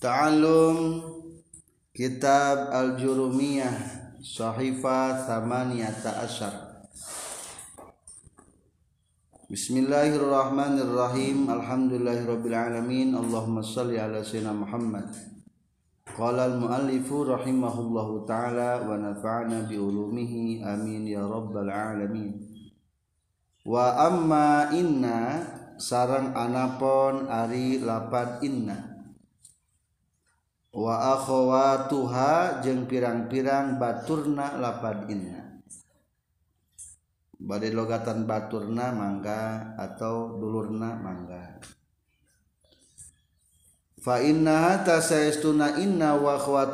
Ta'allum Kitab Al-Jurumiyah Sahifa Thamaniyata Asyar. Bismillahirrahmanirrahim. Alhamdulillahirrabbilalamin Allahumma salli ala sayyidina Muhammad. Qala al-muallifu rahimahullahu ta'ala Wa nafa'na biulumihi Amin ya rabbal alamin. Wa amma inna Sarang anapon ari lapad inna Wawa Tuhan jeung pirang-pirang Baturna lapad inna. Badai logatan Baturna mangga atau dulurna mangga. Fana inna waha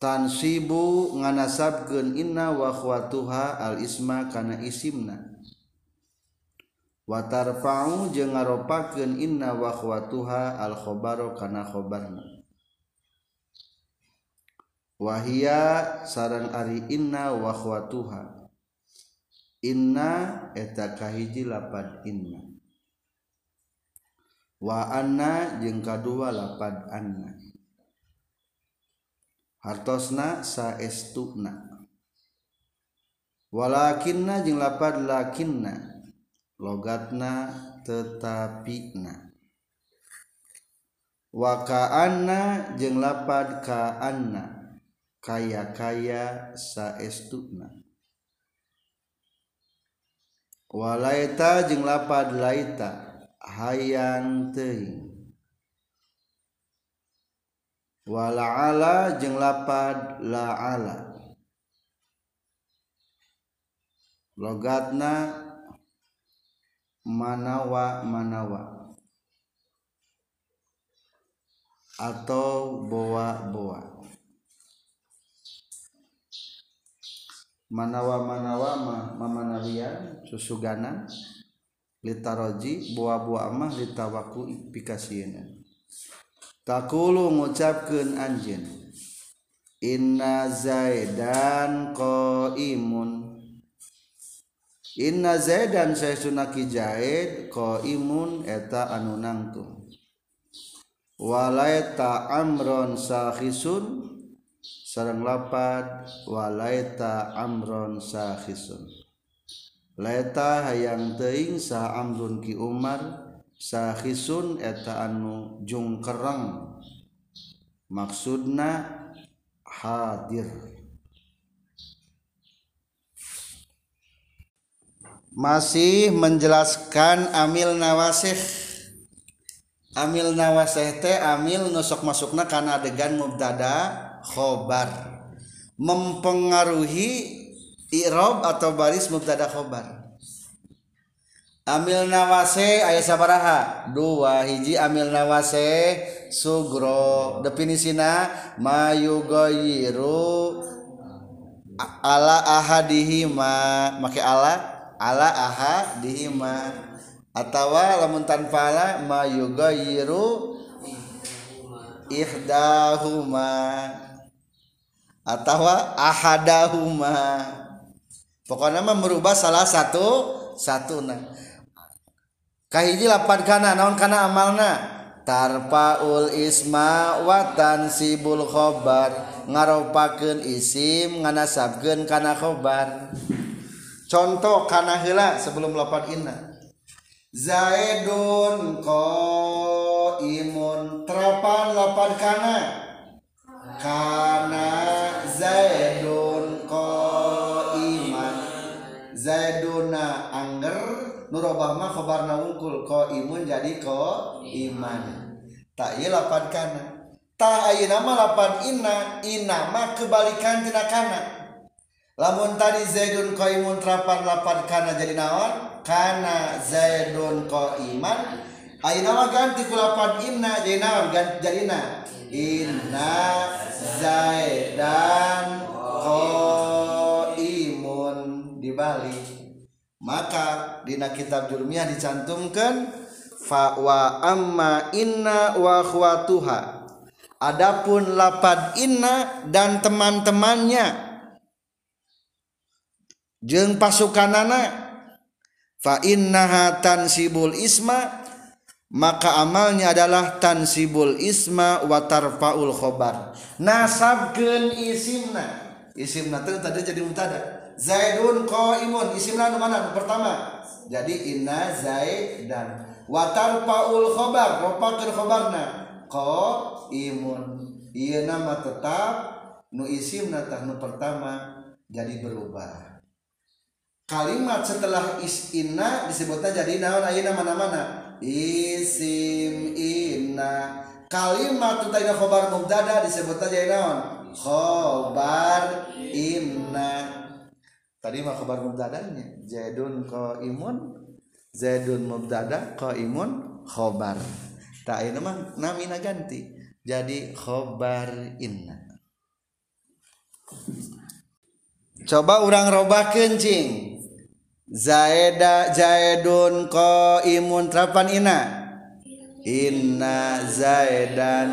tansibu nganasabgen inna wahwaha al-isma kana isimna watarfa'u jeung ngaropakeun inna wa khawatuha al khabaro kana khabarna. Wahia sarang ari inna wa khawatuha inna eta kahiji lapad inna. Wa anna jeung kadua lapad anna. Hartosna saestuna. Walakinna jeung lapad lakinna. logatna tetapina wakaana jeung lapad kaana kaya kaya saestuna. Walaita jeung lapad laita. Hayang teuing. Walaala jeung lapad laala. Logatna manawa manawa. Atau boa-boa manawa manawa mah mamanawian susugana. Litaroji boa-boa mah litawaku pikasieuna takulu ngucapkeun anjeun. Inna zaidan qaimun. Inna Zaidan Syekhunaki Zaid qaimun eta anu nangtung. Walaita amron sahisun sareng lapad walaita amron sahisun. Laita hayang teuing sa amrun ki Umar sahisun eta anu jungkereng. Maksudna hadir. masih menjelaskan amil nawasih. Amil nawasih teh amil nusok masukna karena adegan mubtada khobar. Mempengaruhi i'rab atau baris mubtada khobar. Amil nawase ayat sabaraha? Dua hiji amil nawase sugro. Definisina mayugoyiru ala ahadihima. Make ala? ala aha dihima. Atawa lamun tanpa ala ma yugayiru ihdahuma. Atawa ahadahuma. Pokoknya mah merubah salah satu satu nah kahiji lapan kana naon kana amalna? Tarpaul isma watan sibul khobar. Ngaropakeun isim nganasabkeun kana khobar. Contoh kana heula sebelum lapan inna. Zaidun ko imun terapan lapan kana? Kana Zaidun ko iman Zaiduna angger. Nurobah mah khobarna wungkul. Ko imun jadi ko iman tak iya lapan kana. Tak ayeuna mah lapan inna. Inna mah kebalikan tina kana lamun tadi Zaidun qaimun terapan lapan kana jadi naon? Kana Zaidun qaiman ayeuna mah ganti ku lapan inna jadi naon? Jadi na inna Zaidan qaimun dibalik. Maka dina kitab jurmiyah dicantumkan fa wa amma inna wa khwatuha adapun lapad inna dan teman-temannya jeng pasukan anak fa innaha tansibul isma maka amalnya adalah tansibul isma wa tarfaul khobar. Nasabkeun isimna. Isimna teh tadi jadi mutada. Zaidun qaimun. Isimna mana? Pertama. Jadi inna zaidan. Wa tarfaul khobar. Ropakeun khobarna. Qaimun. Ieu nama tetap nu isimna tah nu pertama jadi berubah kalimat setelah is inna disebutnya jadi naon ayeuna mana-mana. Isim inna. Kalimat tentang khobar mubtada disebutnya jadi naon? Khobar inna. Tadi mah khobar mubtadanya zaidun imun zaidun mubtada imun khobar. Tak ini mah namina ganti. Jadi khobar inna. Coba orang robah kencing Zaida Zaidun ko imun terapan ina Inna. Zaidan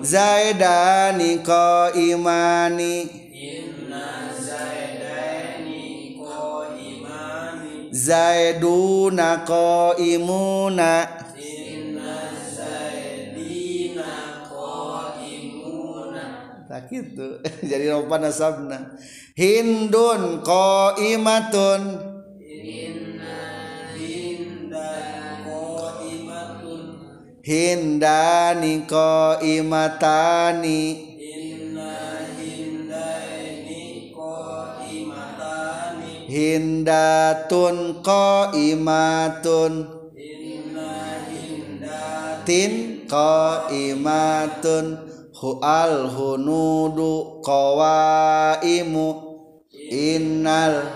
Zaidani ko imani Inna Zaidani ko imani Zaiduna ko imuna Inna Zaidina ko imuna Tak gitu. Jadi rompana sabna Hindun ko imatun Hindani ko imatani Hindatun ko imatun Tin ko imatun hual hunudu qawaimu. Innal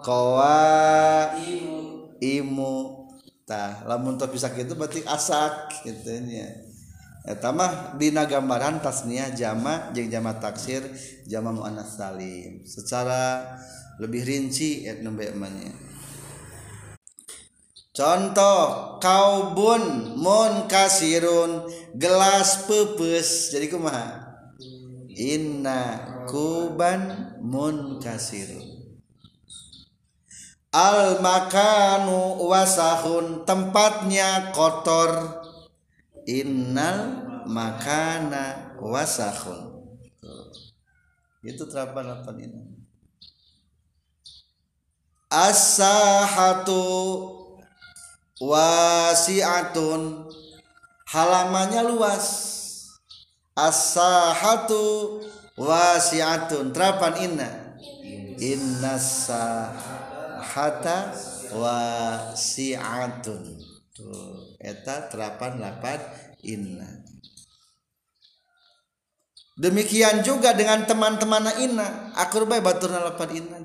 qawaimu. Imu tah lamun teu bisa kitu berarti asak gitu nya. Eta mah dina gambaran tasniah jama jeung jama taksir jama muannats salim. Secara lebih rinci et nembe mah contoh kaubun mun kasirun gelas pepes. Jadi kumaha inna kuban mun kasirun. Al makanu wasahun tempatnya kotor. Innal makana wasahun. Itu terapan apa ini. As-sahatu wasi'atun. Halamannya luas. As-sahatu wasi'atun. Terapan inna? Inna sahata wasi'atun. Tuh eta terapan lapan inna. Demikian juga dengan teman-teman inna. Akur bae baturna lapan inna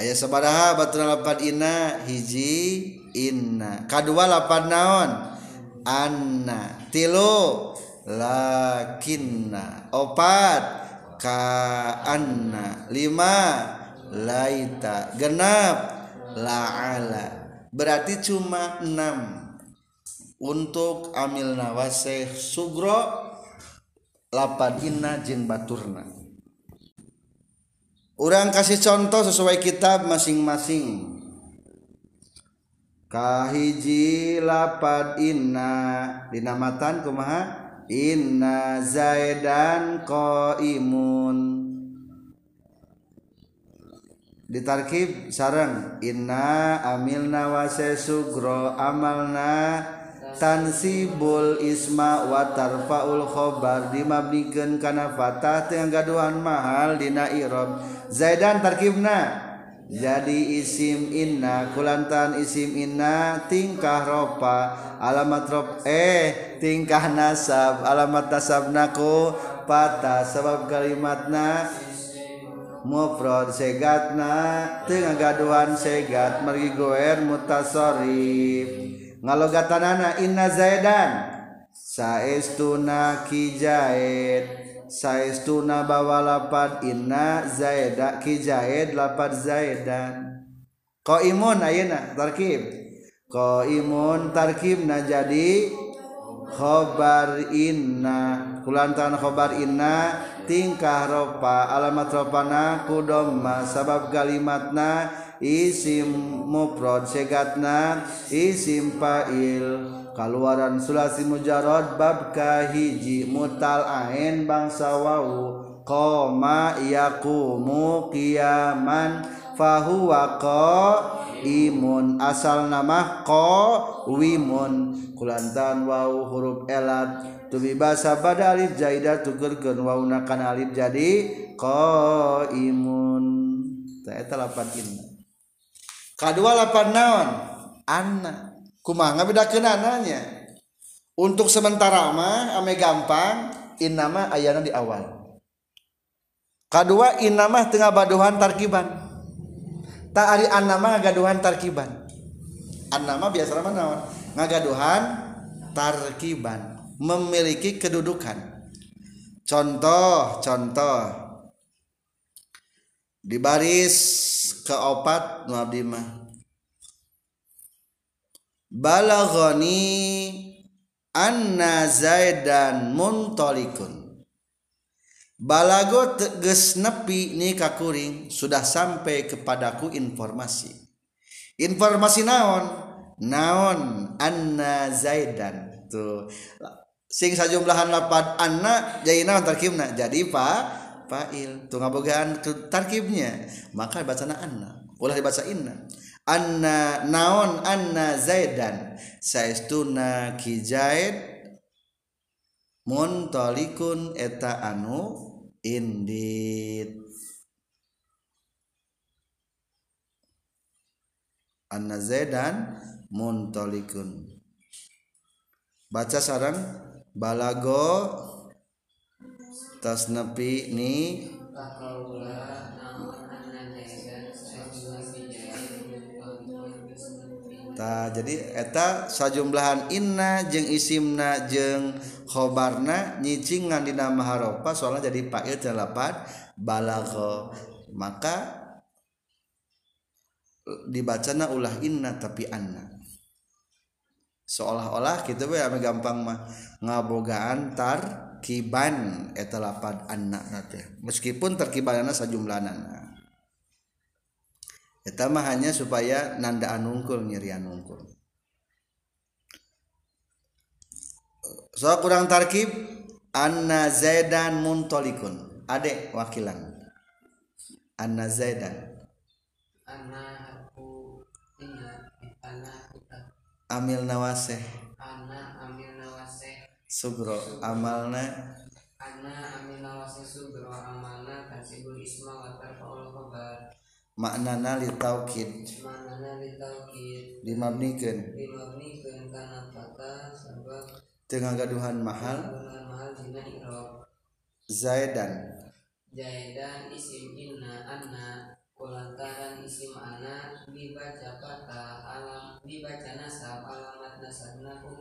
ayah sabaraha baturan lapan inna hiji inna. Kadua lapan naon? Anna. Tilu lakinna. Opat kaanna. Lima laita. Genap la'ala. Berarti cuma enam. Untuk amil nawaseh sugro lapan inna jeng baturna. Orang kasih contoh sesuai kitab masing-masing. Kahiji lapad inna. Dinamatan kumaha? Inna zaidan qaimun. Ditarkib sarang inna amilna wase sugro amalna tansibul isma wa tarfaul khobar. Dimabnikeun kana fatah teu gaduhan mahal dina i'rab. Zaidan tarkibna. Jadi isim inna kulantan isim inna tingkah ropa. Alamat rop eh tingkah nasab. Alamat nasab naku patah. Sebab kalimatna mufrad segatna. Tengah gaduhan segat mergi goer mutasorif ngalogatanana inna zaidan. Saestuna kijaid saestuna bawa lapad inna zaida ki zaid lapad zaidan qaimun ayeuna tarkib. Qaimun tarkibna jadi khobar inna. Kulantaran khobar inna tingkah ropa alamat ropana kudomma sabab kalimatna isim mufrad segatna isim fa'il kaluaran sulasi mujarad bab kahiji mutal ain bangsa wau. Qoma yaqumu qiyaman fahuwa qaimun asal nama qawimun kulantan wau huruf elad. Tubi basa pada alif jaidah tukerkeun wauna kana alif jadi qaimun eta lapan inna kadua lapan naon? Anna kumaha ngabedakeun ananya untuk sementara mah ame gampang inna mah ayana di awal. Kedua inna mah tengah baduhan tarkiban. Tak ari anna mah ngagaduhan tarkiban. Anna mah biasa mah naon? Ngagaduhan tarkiban. Memiliki kedudukan. Contoh, contoh. Di baris keopat nu abdi mah. Balaghani anna zaidan muntalikun balago teges nepi ni kakuring sudah sampai kepadaku informasi. Informasi naon? Naon anna zaidan tuh sing sajumlahan lapan anak jadi naon tarkibna jadi pak fa'il. Tu ngabogaan tarkibnya. Maka bacana anna. Ulah dibaca inna anna naon anna zaidan. Saestuna ki zaid. Muntalikun eta anu indit. Anna zaidan muntalikun. Baca sarang balago tas nepi ni. Ta jadi eta sajumlahan inna jeng isimna jeng khobarna nyicing ngan dina maharopa soalnya jadi fa'il delapan balago maka dibacana ulah inna tapi anna. Seolah-olah kita be ame gampang mah ngabogaan tar kiban eta lapad anak nate meskipun terkibanana sajumlahna. Eta mah hanya supaya nanda anungkul nyeri anungkul. So kurang tarkib anna zaidan muntolikun. Adek wakilan. Anna zaidan. Anna aku ingat anna amil nawaseh. Ana amil sugro amalna. Ana amil nawaseh sugro amalna kasibul isma wa tarfaul khabar. Maknana li taukid. Maknana li taukid. Dimabnikeun dimabnikeun kana kata sebab tengah gaduhan mahal. mahal dina i'rab zaidan. Zaidan isim inna anna kulantaran isim anak dibaca kata alam dibaca nasab alamat nasabna ku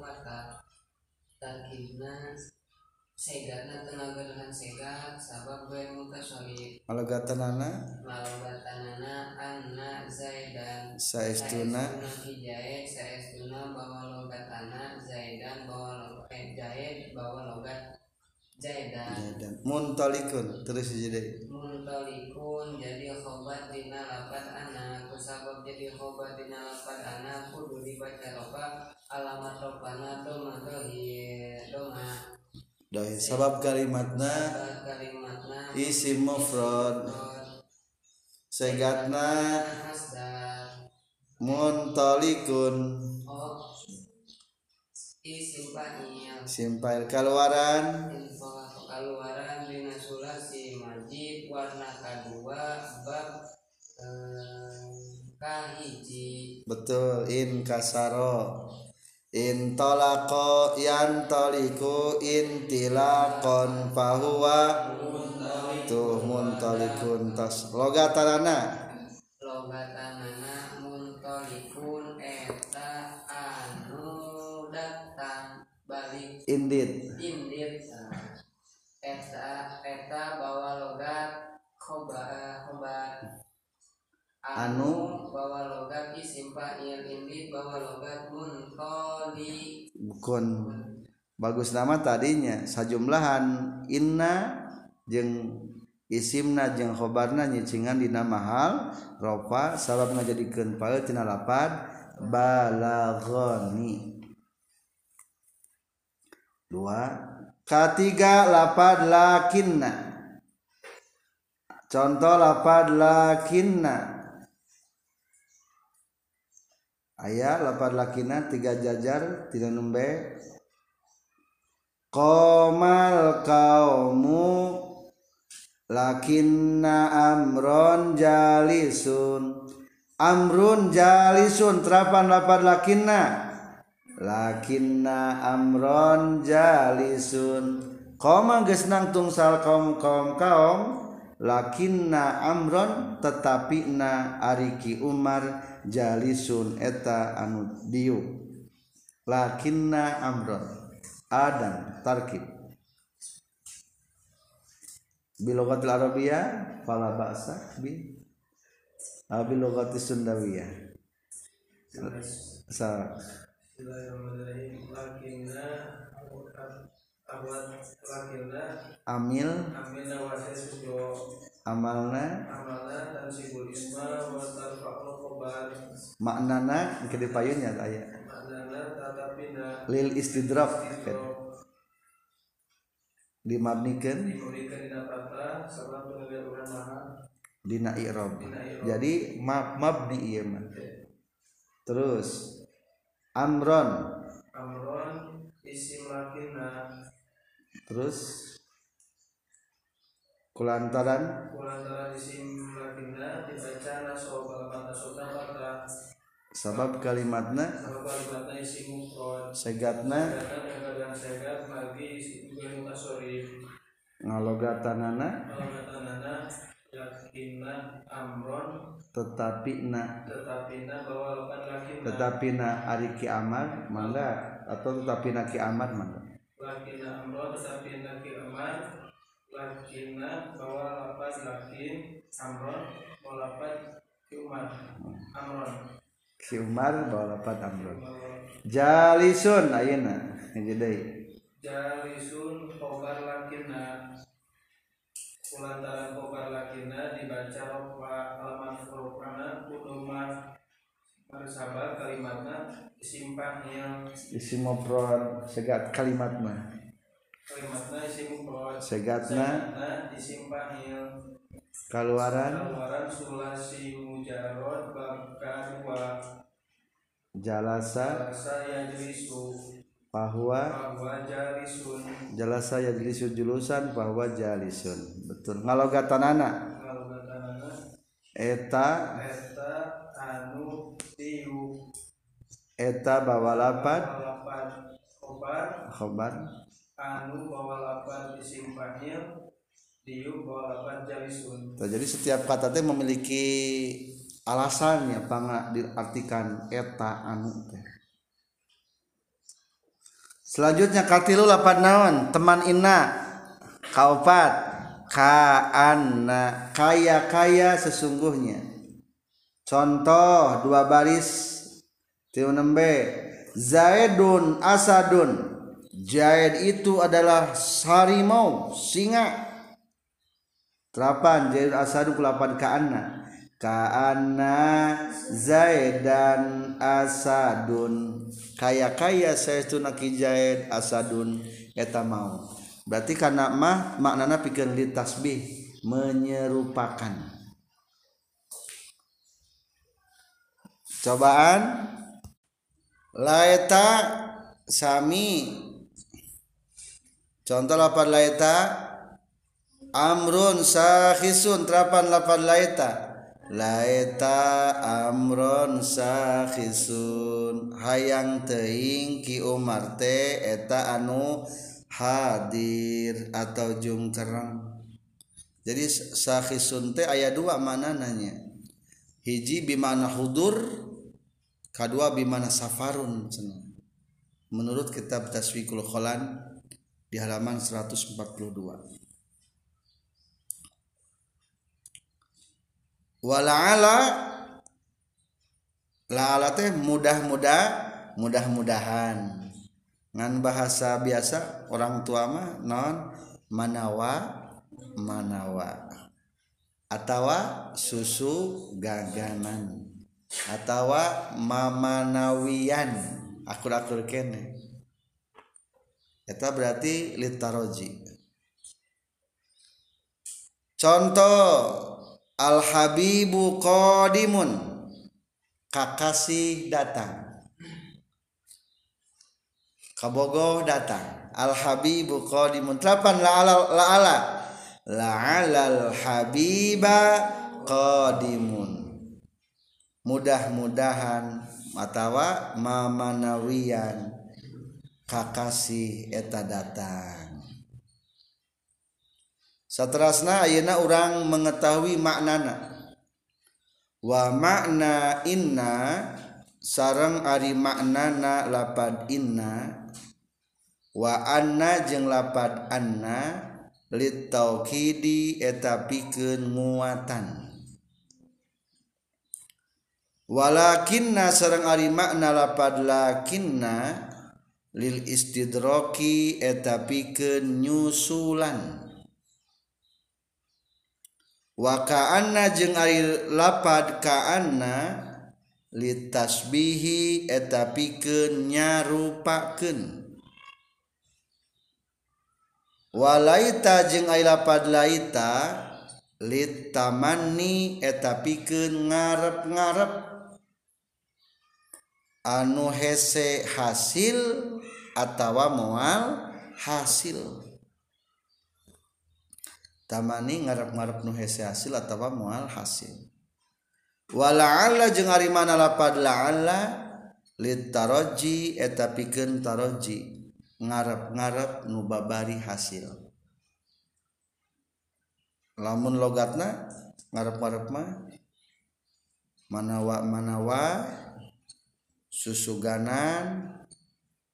segatna tenaga dengan segat sabab gue mutasolid malagatanana. Malagatanana anna zaidan. Saestuna. Hijaid saestuna bawa logatana zaidan bawa logat eh, jaid bawa logat Zaidan. Muntalikun terus jadi Muntalikun jadi khobat dina lapat anak Kusabab jadi khobat dina lapat anak Kudu dibaca roba alamat robana doma dohir doma. Dohir sabab kalimatna kalimatna. Isim mufrad. Segatna Muntalikun. Oh. Isim fa'il. Keluaran Keluaran dina sulasi majid warna kedua bab eh, kahiji betul in kasaro. In tolako yan toliku in tilakon fahuwa. Tuh muntalikun tas. Logatanana logatanana muntalikun eta anu datang balik. Indit. Indit eta bawa logat khoba eh, khoba anu. bawa logat isim fa'il indi bawa logat muntoli bukan bagus nama tadinya sajumlahan. Inna jeng isimna jeng khobarna nyicingan dina mahal. Ropa sabab ngajadikeun paeul tina lapad. Balagoni dua ketiga lapad lakinna. Contoh lapad lakinna. Ayat lapad lakinna tiga jajar tidak nembe komal kaumu lakinna amron jalisun. Amrun jalisun terapan lapad lakinna lakinna amron jalisun. Koma geus tungsal kaum kaum kaum lakinna amron tetapi na ariki umar jalisun eta anu diu lakinna amron. Adam tarkib. Bilogatil arabiyah fala ba'sa bi? Abi logati sundawiyah sa amil. Amalna. Maknana ke dipayunnya aya lil istidrak. Dimabnikeun dina i'rab. Jadi mab mabni ieu mah. Terus amron. Amron isim lakina terus kulantaran. Kulantaran isim lakina dibaca nasoba mata sota mata. Sabab kalimatna. Sabab kalimatna isim mufrad segatna. Kadang kadang segat lagi isim mutasorif ngalogatanana yakina amron tetapi na tetapi na bahwa lakina tetapi na ari kiamat mangga atau tetapi na kiamat mangga? Lakina amron tetapi na kiamat lakina bahwa lapan lakin amron lapan kiumat amron si Umar bawa lapat amron jalisun ayeuna jadi jalisun kobar lakina kulantaran kobar lakina dibaca rofa alamat rofana kuduma marsabar kalimatna isim panggil isi mopron segat kalimat mah kalimatna isim mufrad segatna. Segatna isim panggil keluaran. Keluaran sulasi mujarod bangka dua jalasa. Rasa yajlisu bahwa jalisun. Jalasa yajlisu julusan bahwa jalisun. Betul. Ngalogatanana Kalau katanana eta? Eta anu tiu eta bawa lapat Kobar khobar. Anu bawa lapan isim panggil Tiu bawa lapan jalisun. Tuh, jadi setiap kata teh memiliki alasannya panga diartikan eta anu teh selanjutnya katilu lapan naon? Teman ina kaopat. Kaana kaya kaya sesungguhnya. Contoh dua baris. Tiu nembe. Zaidun asadun. Zaid itu adalah harimau singa. Terapan Jair asadu kulapan kaana kaana Zaidan asadun. Kaya kaya saya itu naki Zaid asadun eta mau. Berarti karena mah maknana pikeun li tasbih menyerupakan. Cobaan? Laeta sami. Contoh lapan laeta amrun sakhisun terapan lapan laeta laeta amron sakhisun. Hayang teing ki umar teh eta anu hadir atau jungkereng jadi sakhisun teh aya dua mana nanya hiji bimana hudur kedua bimana safarun menurut kitab taswikul kholan di halaman 142 walaala laala teh mudah-mudah mudah-mudahan. Ngan bahasa biasa orang tua mah non manawa manawa. Atau susu gaganan. Atau mamanawian. Akur-akur kene. Itu berarti litaroji contoh al habibu qadimun. Kakasih datang. Kabogoh datang. Al habibu qadimun. Telapan la'ala la'ala. La'alal habiba qadimun. Mudah-mudahan matawa mamanawian kakasih eta datang. Saterasna ayeuna orang mengetahui maknana. Wa makna inna sarang ari maknana lapad inna wa anna jeung lapad anna lit taukidi eta pikeun nguatan. walakinna sareng ari makna lapad lakinna lil istidroki eta pikeun nyusulan wakaana jeung air lapad kaana litasbihi eta pikeun nyarupakeun. Walaita jeung air lapad laita litamani eta pikeun ngarep-ngarep. Anu hese hasil atawa moal hasil. tamani ngarep-ngarep nu hese hasil atawa mual hasil. Walaala jeung ari mana lapad laala litaraji eta pikeun taraji ngarep-ngarep nu babari hasil. Lamun logatna ngarep-ngarep mah manawa manawa susuganan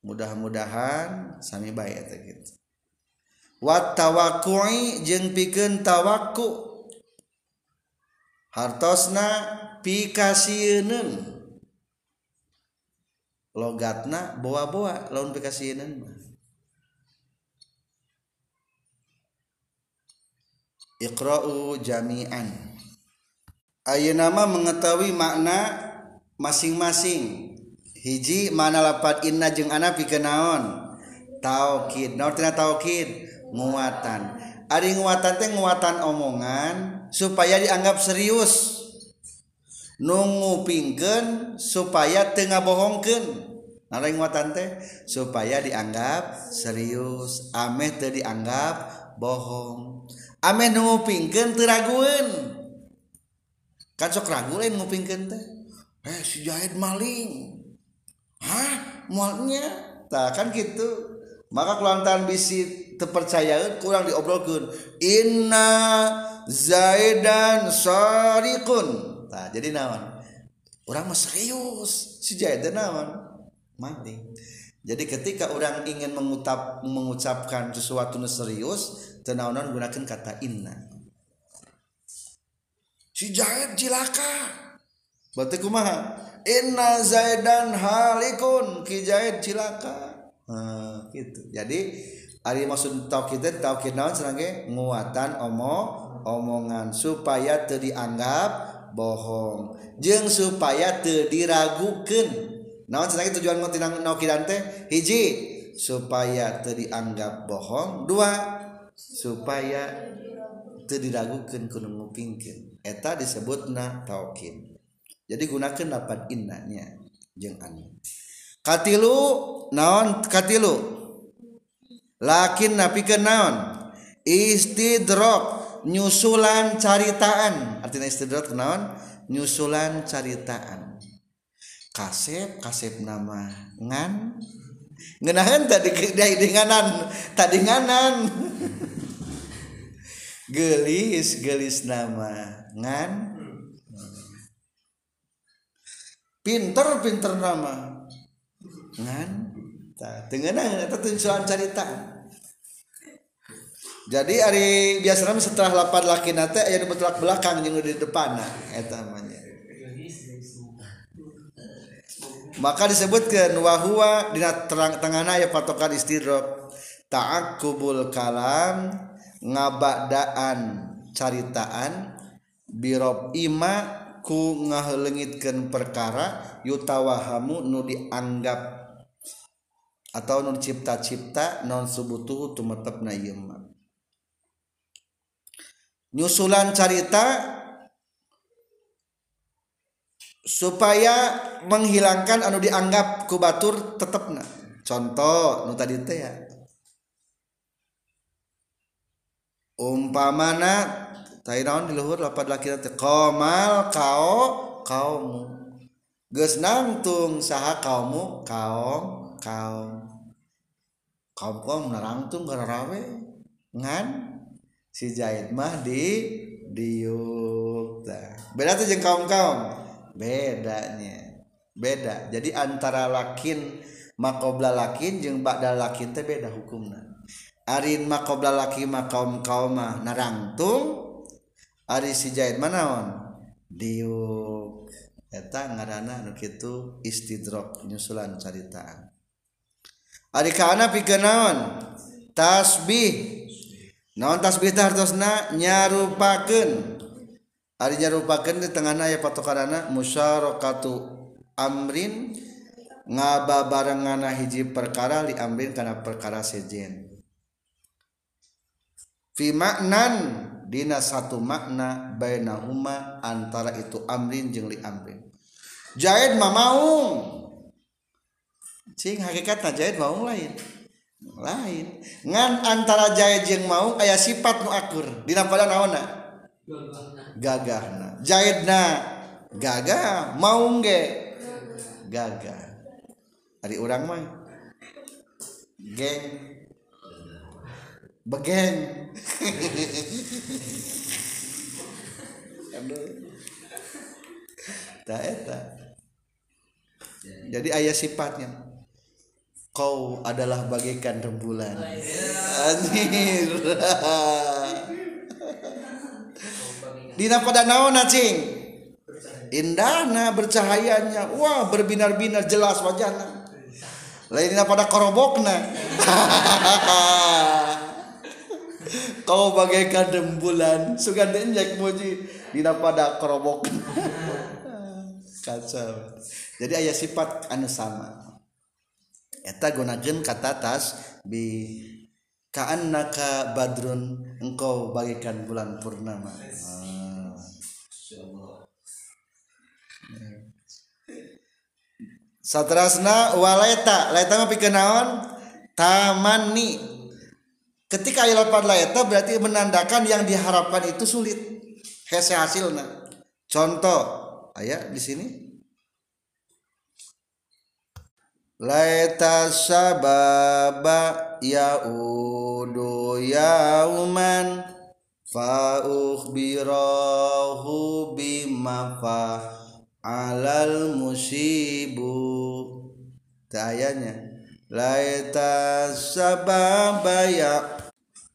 mudah-mudahan sami baik eta gitu watawakui jeung pikeun tawaku. Hartosna pikasieun logatna boa-boa laun pikasieun mah. Iqra'u jami'an. Ayeuna nama mengetahui makna masing-masing. Hiji mana lapat inna jeung ana pikeun naon? Taukid. Naon tina taukid? nguatan. Ari nguatan teh nguatan omongan supaya dianggap serius. Nunggu pinggen supaya tengah bohongken ada nguatan teh supaya dianggap serius. Ameh teh dianggap bohong. Ameh nungu pinggen teraguan kan sok ragu lain ngupingkan teh. Eh si jahit maling. Hah mualnya? Tak kan gitu. Maka kelantaran bisit. Terpercaya kurang diobrolkan inna zaidan sarikun nah jadi naon? Orang mah serius. Si jahit naon? Maling jadi ketika orang ingin mengucap mengucapkan sesuatu serius tenaonan gunakan kata inna. Si jahit cilaka. Berarti kumaha? Inna zaidan halikun. Ki zaid cilaka. Nah, gitu. Jadi Ari maksud tauhid tauhid naon senangnya? Nguatan omong omongan supaya teu dianggap bohong. Jeung supaya teu diragukeun. Naon senangnya tujuan ngutinang naukidan teh? Hiji supaya teu dianggap bohong. Dua supaya teu diragukeun kudu ngupingkeun. Eta disebutna tauhid. Jadi gunakan dapat innanya jeng anu. Katilu naon katilu? Lakin napi ke naon? Istidrok nyusulan caritaan. Artinya istidrok naon? Nyusulan caritaan. Kasep kasep nama ngan. Ngenahan tadi dari denganan tadi nganan. Gelis gelis nama ngan. Pinter pinter nama ngan cerita. Jadi hari biasa setelah lapar laki nate ayat di belakang yang di depan nah itu namanya. Maka disebutkan wahwa di terang tengahna ya patokan istidrok ta'akubul kalam ngabadaan caritaan birob ima ku ngahelengitkeun perkara yutawahamu nu dianggap atau non cipta-cipta non subutuhu tumetep na nyusulan carita supaya menghilangkan anu dianggap ku batur tetepna. Contoh nu tadi teh ya. Umpamana tadi naon di luhur lapan laki teh komal kau kaumu geus nangtung saha kaumu kaum kaum kaum kaum narangtung garawe ngan si jahit mah di diuk beda tuh jeng kaum kaum bedanya beda. Jadi antara lakin makobla lakin jeng bakda lakin teh beda hukumna. Arin makobla laki makom kaum mah narangtung ari si jahit manaon diuk eta ngarana nu kitu istidrok nyusulan caritaan. Ari kaana pikeun naon? Tasbih. Naon tasbih teh hartosna nyarupakeun. Ari nyarupakeun di tengahna aya patokanana musyarakatu amrin ngababarengana hiji perkara li amrin kana perkara sejen. Fi maknan dina satu makna bainahuma antara itu amrin jeung li amrin. Jaid mamaung maung cing hakikatna Jaid maung lain. Lain. Ngan antara Jaid jeung maung aya sifat nu akur. Dina pada naonna gagahna Jaidna gagah. Maung ge? Gagah. Hari urang mah. Geng. Begeng. Tak eta. Jadi ayah sifatnya kau adalah bagaikan rembulan. Anjir. Dina pada naon cing indahna bercahayanya. Wah berbinar-binar jelas wajahna lainnya pada korobokna. Kau bagaikan rembulan. Sugan denjek muji. Dina pada korobok kacau. Jadi ayah sifat anu sama eta gunakan kata tas bi ka'annaka badrun engkau bagaikan bulan purnama ah. Satrasna waleta, laeta mah pikeun naon? Tamanni. Ketika aya lapan laeta berarti menandakan yang diharapkan itu sulit. Hese hasilna. Contoh, aya di sini. Laeta sababa yaudu yauman fa ukhbirahu bima fa alal musibu. Tayanya laita sababaya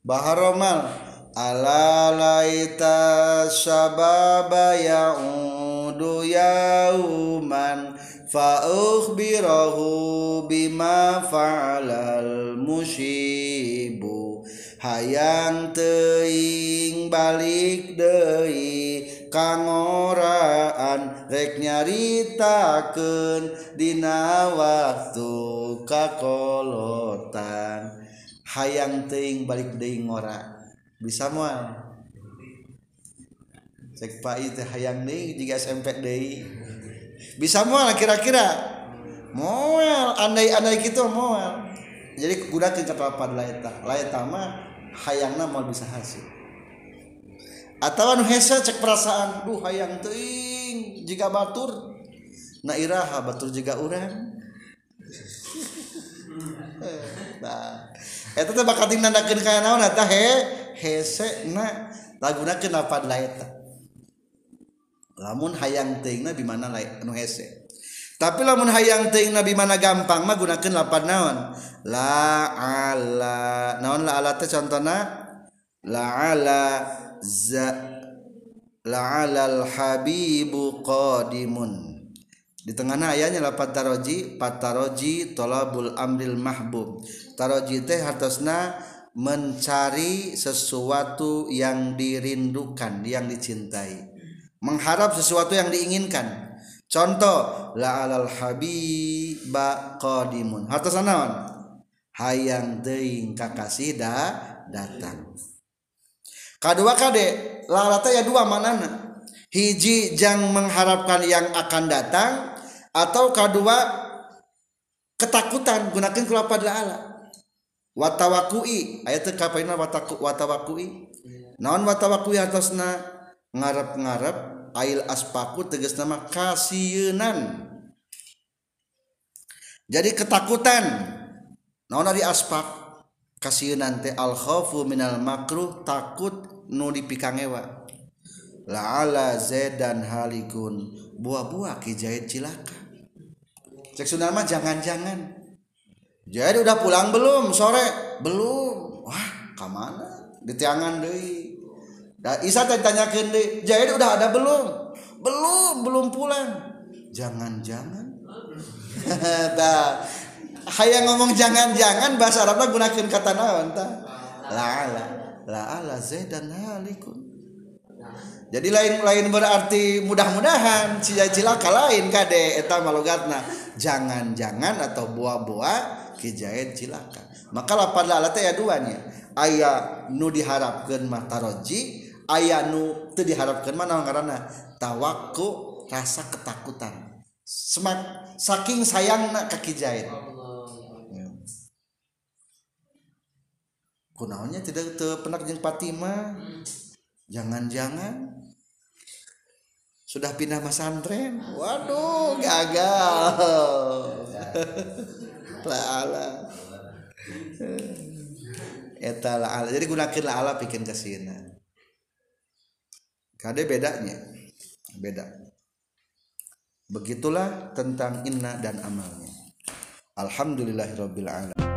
baharomal ala laita sababaya udu yauman فأخبره بما فعل المشيب. Hayang teing balik deui kangoraan rek nyaritakeun dina waktu kakolotan hayang teing balik deui ngora. Bisa moal? Cek pai teh hayang deui jiga SMP deui. Bisa moal kira-kira. Moal andai-andai gitu moal jadi gunakan kata apa laeta laeta mah hayangna mau bisa hasil. Atau anu hese cek perasaan duh hayang teuing jika batur. Na iraha batur juga urang. Nah eta teh bakal nandakeun kaya naon eta he? Hese na lagunakeun lapad laeta lamun hayang teing nabi mana anu hese. Tapi lamun hayang teing nabi mana gampang mah gunakan lapan naon? La ala. Naon la ala teh contohna? La ala za la alal habibu qadimun. Di tengahnya ayahnya lapat taroji pataroji tolabul amril mahbub. Taroji teh hartosna mencari sesuatu yang dirindukan yang dicintai. Mengharap sesuatu yang diinginkan. Contoh la alal habiba qadimun. Hartos naon hayang teuing kakasih da datang. Kadua kade lalata ya dua manana. Hiji jang mengharapkan yang akan datang atau kedua ketakutan gunakan kelapa ala watawakui ayat kapaina watawakui. Naon watawakui atasna ngarep-ngarep ail aspaku tegas nama kasienan. Jadi ketakutan. Naon dari aspak? Kasienan teh al khaufu minal makruh takut nu dipikangewa. La'ala zaidan halikun. Buah-buah kijait cilaka. Cek sunan mah jangan-jangan. Jadi udah pulang belum? Sore? Belum. Wah ke mana di tiangan deh Da, Isa tanyakan deh, Jahid udah ada belum? Belum, belum pulang. Jangan-jangan. Tah, hayang ngomong jangan-jangan bahasa Arabnya gunakan kata naon ta? La'ala. La'ala Zaidan halikun. Jadi lain-lain berarti mudah-mudahan cilaka lain kade eta malogatna jangan-jangan atau buah-buah kijahit cilaka. Maka lapan teh ya duanya. Ayah nu diharapkan mataroji taroji, aya nu teu diharapkeun mana karena tawaku rasa ketakutan. Semak saking sayangna ka kijait ya. kunaonnya tidak teu pernah jeung Fatima jangan-jangan sudah pindah pesantren? Waduh gagal. La eta la jadi gunakeun la ala bikin kesina Kade bedanya? Beda. Begitulah tentang inna dan amalnya. Alhamdulillahirabbil alamin